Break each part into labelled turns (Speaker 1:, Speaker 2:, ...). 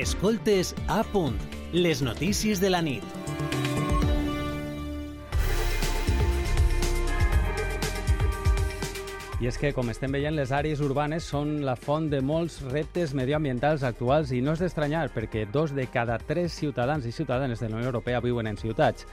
Speaker 1: Escoltes a punt, les notícies de la nit.
Speaker 2: I és que, com estem veient, les àrees urbanes són la font de molts reptes medioambientals actuals i no és d'estranyar perquè dos de cada tres ciutadans i ciutadanes de la Unió Europea viuen en ciutats.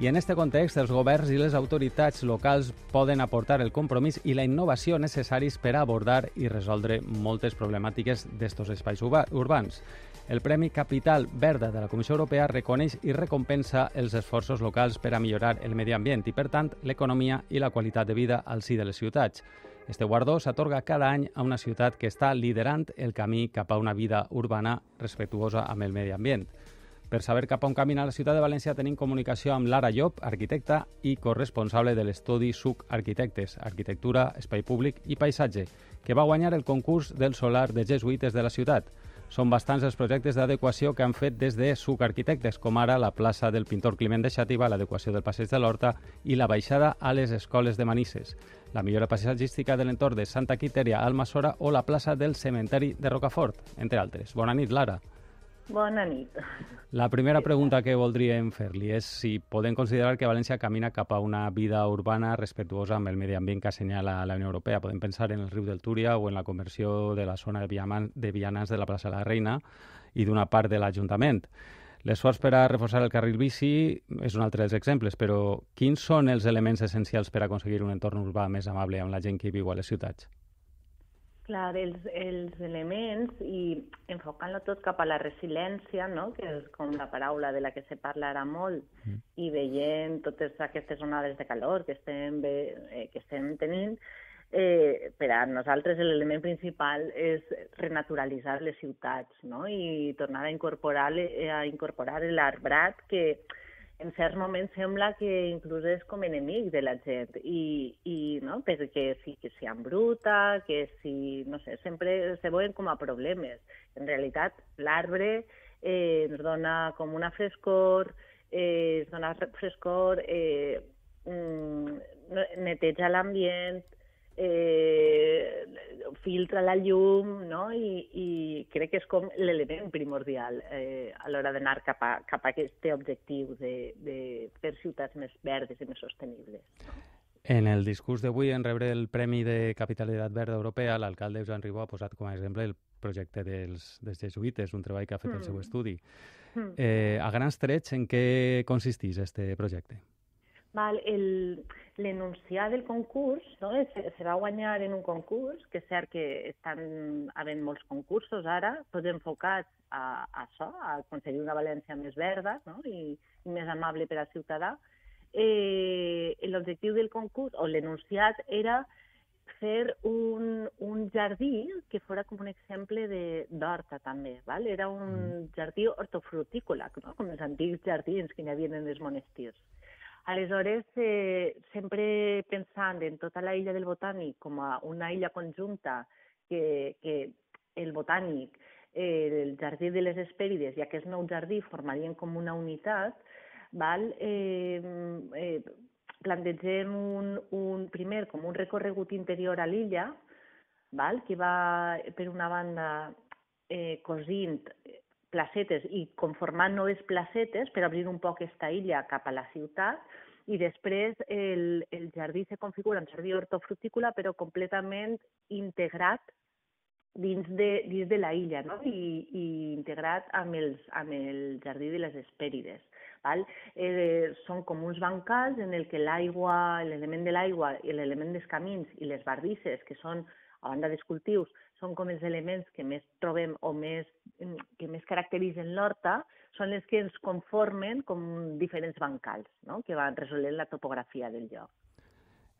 Speaker 2: I en aquest context, els governs i les autoritats locals poden aportar el compromís i la innovació necessaris per abordar i resoldre moltes problemàtiques d'estos espais urbans. El Premi Capital Verda de la Comissió Europea reconeix i recompensa els esforços locals per a millorar el medi ambient i, per tant, l'economia i la qualitat de vida al si de les ciutats. Este guardó s'atorga cada any a una ciutat que està liderant el camí cap a una vida urbana respectuosa amb el medi ambient. Per saber cap a on camina la ciutat de València tenim comunicació amb Lara Llop, arquitecta i corresponsable de l'estudi SUC Arquitectes, Arquitectura, Espai Públic i Paisatge, que va guanyar el concurs del solar de jesuïtes de la ciutat. Són bastants els projectes d'adequació que han fet des de SUC Arquitectes, com ara la plaça del pintor Climent de Xàtiva, l'adequació del passeig de l'Horta i la baixada a les escoles de Manises, la millora paisatgística de l'entorn de Santa Quiteria, Almassora o la plaça del cementeri de Rocafort, entre altres. Bona nit, Lara.
Speaker 3: Bona nit.
Speaker 2: La primera pregunta que voldríem fer-li és si podem considerar que València camina cap a una vida urbana respectuosa amb el medi ambient que assenyala la Unió Europea. Podem pensar en el riu del Túria o en la conversió de la zona de, Viaman, de Vianants de la plaça de la Reina i d'una part de l'Ajuntament. L'esforç per a reforçar el carril bici és un altre dels exemples, però quins són els elements essencials per aconseguir un entorn urbà més amable amb la gent que viu a les ciutats?
Speaker 3: Clar, els, els elements i enfocant-lo tot cap a la resiliència, no? que és com la paraula de la que se parla ara molt, mm. i veient totes aquestes onades de calor que estem, bé, eh, que estem tenint, eh, per a nosaltres l'element principal és renaturalitzar les ciutats no? i tornar a incorporar, a incorporar l'arbrat que, en certs moments sembla que inclús és com enemic de la gent i, i no? perquè sí, que si embruta, que si, no sé, sempre se veuen com a problemes. En realitat, l'arbre eh, ens dona com una frescor, eh, ens dona frescor, eh, mm, neteja l'ambient, eh, filtra la llum, no? I, i crec que és com l'element primordial eh, a l'hora d'anar cap, a, cap a aquest objectiu de, de fer ciutats més verdes i més sostenibles.
Speaker 2: En el discurs d'avui, en rebre el Premi de Capitalitat Verda Europea, l'alcalde Joan Ribó ha posat com a exemple el projecte dels, dels jesuïtes, un treball que ha fet mm. el seu mm. estudi. Mm. Eh, a grans trets, en què consisteix este projecte?
Speaker 3: Val, l'enunciar del concurs no? se, se va guanyar en un concurs, que és cert que estan havent molts concursos ara, tots enfocats a, a això, a aconseguir una València més verda no? I, i més amable per al ciutadà. Eh, L'objectiu del concurs, o l'enunciat, era fer un, un jardí que fora com un exemple d'horta també. Val? Era un mm. jardí hortofrutícola, no? com els antics jardins que hi havia en els monestirs. Aleshores, eh, sempre pensant en tota la illa del Botànic com a una illa conjunta que, que el Botànic, eh, el Jardí de les Hespèrides i aquest nou jardí formarien com una unitat, val? Eh, eh, plantegem un, un, primer com un recorregut interior a l'illa, val? que va, per una banda, eh, cosint placetes i conformant noves placetes per obrir un poc aquesta illa cap a la ciutat i després el, el jardí se configura en jardí hortofrutícola però completament integrat dins de, dins de la illa no? I, i integrat amb, els, amb el jardí de les Hespèrides. Val? Eh, són com uns bancals en el que l'aigua, l'element de l'aigua i l'element dels camins i les bardisses, que són, a banda dels cultius, són com els elements que més trobem o més, que més caracteritzen l'horta, són les que ens conformen com diferents bancals, no? que van resolent la topografia del lloc.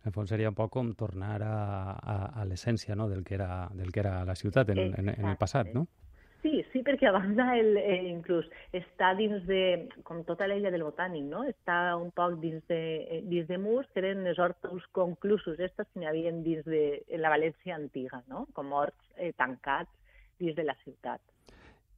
Speaker 2: En el fons seria un poc com tornar a, a, a l'essència no? del, que era, del que era la ciutat en, en, en el passat, no?
Speaker 3: Sí, sí, perquè a banda el, eh, inclús està dins de, com tota l'illa del botànic, no? està un poc dins de, eh, dins de murs, que eren els horts conclusos, estos que n'hi havia dins de la València antiga, no? com horts eh, tancats dins de la ciutat.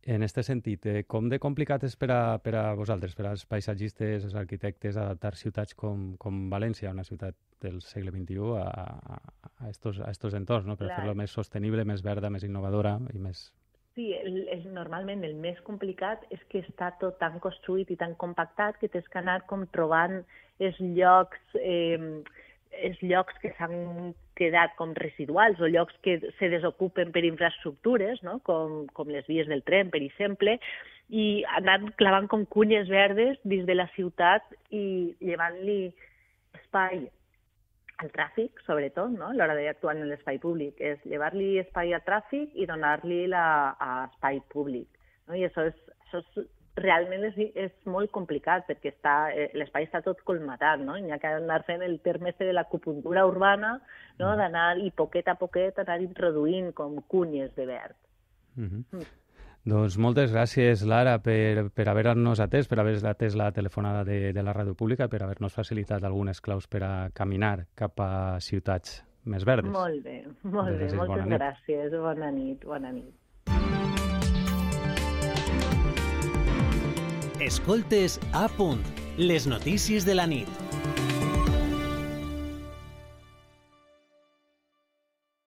Speaker 2: En aquest sentit, eh, com de complicat és per a, per a vosaltres, per als paisatgistes, als arquitectes, adaptar ciutats com, com València, una ciutat del segle XXI, a, a, a, estos, a estos entorns, no? per fer-lo més sostenible, més verda, més innovadora i més
Speaker 3: Sí, el, el, normalment el més complicat és que està tot tan construït i tan compactat que tens que anar com trobant els llocs, eh, els llocs que s'han quedat com residuals o llocs que se desocupen per infraestructures, no? com, com les vies del tren, per exemple, i anant clavant com cunyes verdes dins de la ciutat i llevant-li espai al tràfic, sobretot, no? a l'hora d'actuar en l'espai públic, és llevar-li espai al tràfic i donar-li espai públic. No? I això és, això és realment és, és molt complicat perquè està, eh, l'espai està tot colmatat, no? Hi ha que anar fent el terme de l'acupuntura urbana, no? Mm. d'anar i poquet a poquet anar introduint com cunyes de verd.
Speaker 2: Mm -hmm. mm. Doncs moltes gràcies, Lara, per, per haver-nos atès, per haver atès la telefonada de, de la ràdio pública, per haver-nos facilitat algunes claus per a caminar cap a ciutats més verdes.
Speaker 3: Molt bé, molt gràcies, bé, moltes bona gràcies. Bona nit, bona nit.
Speaker 1: Escoltes a punt, les notícies de la nit.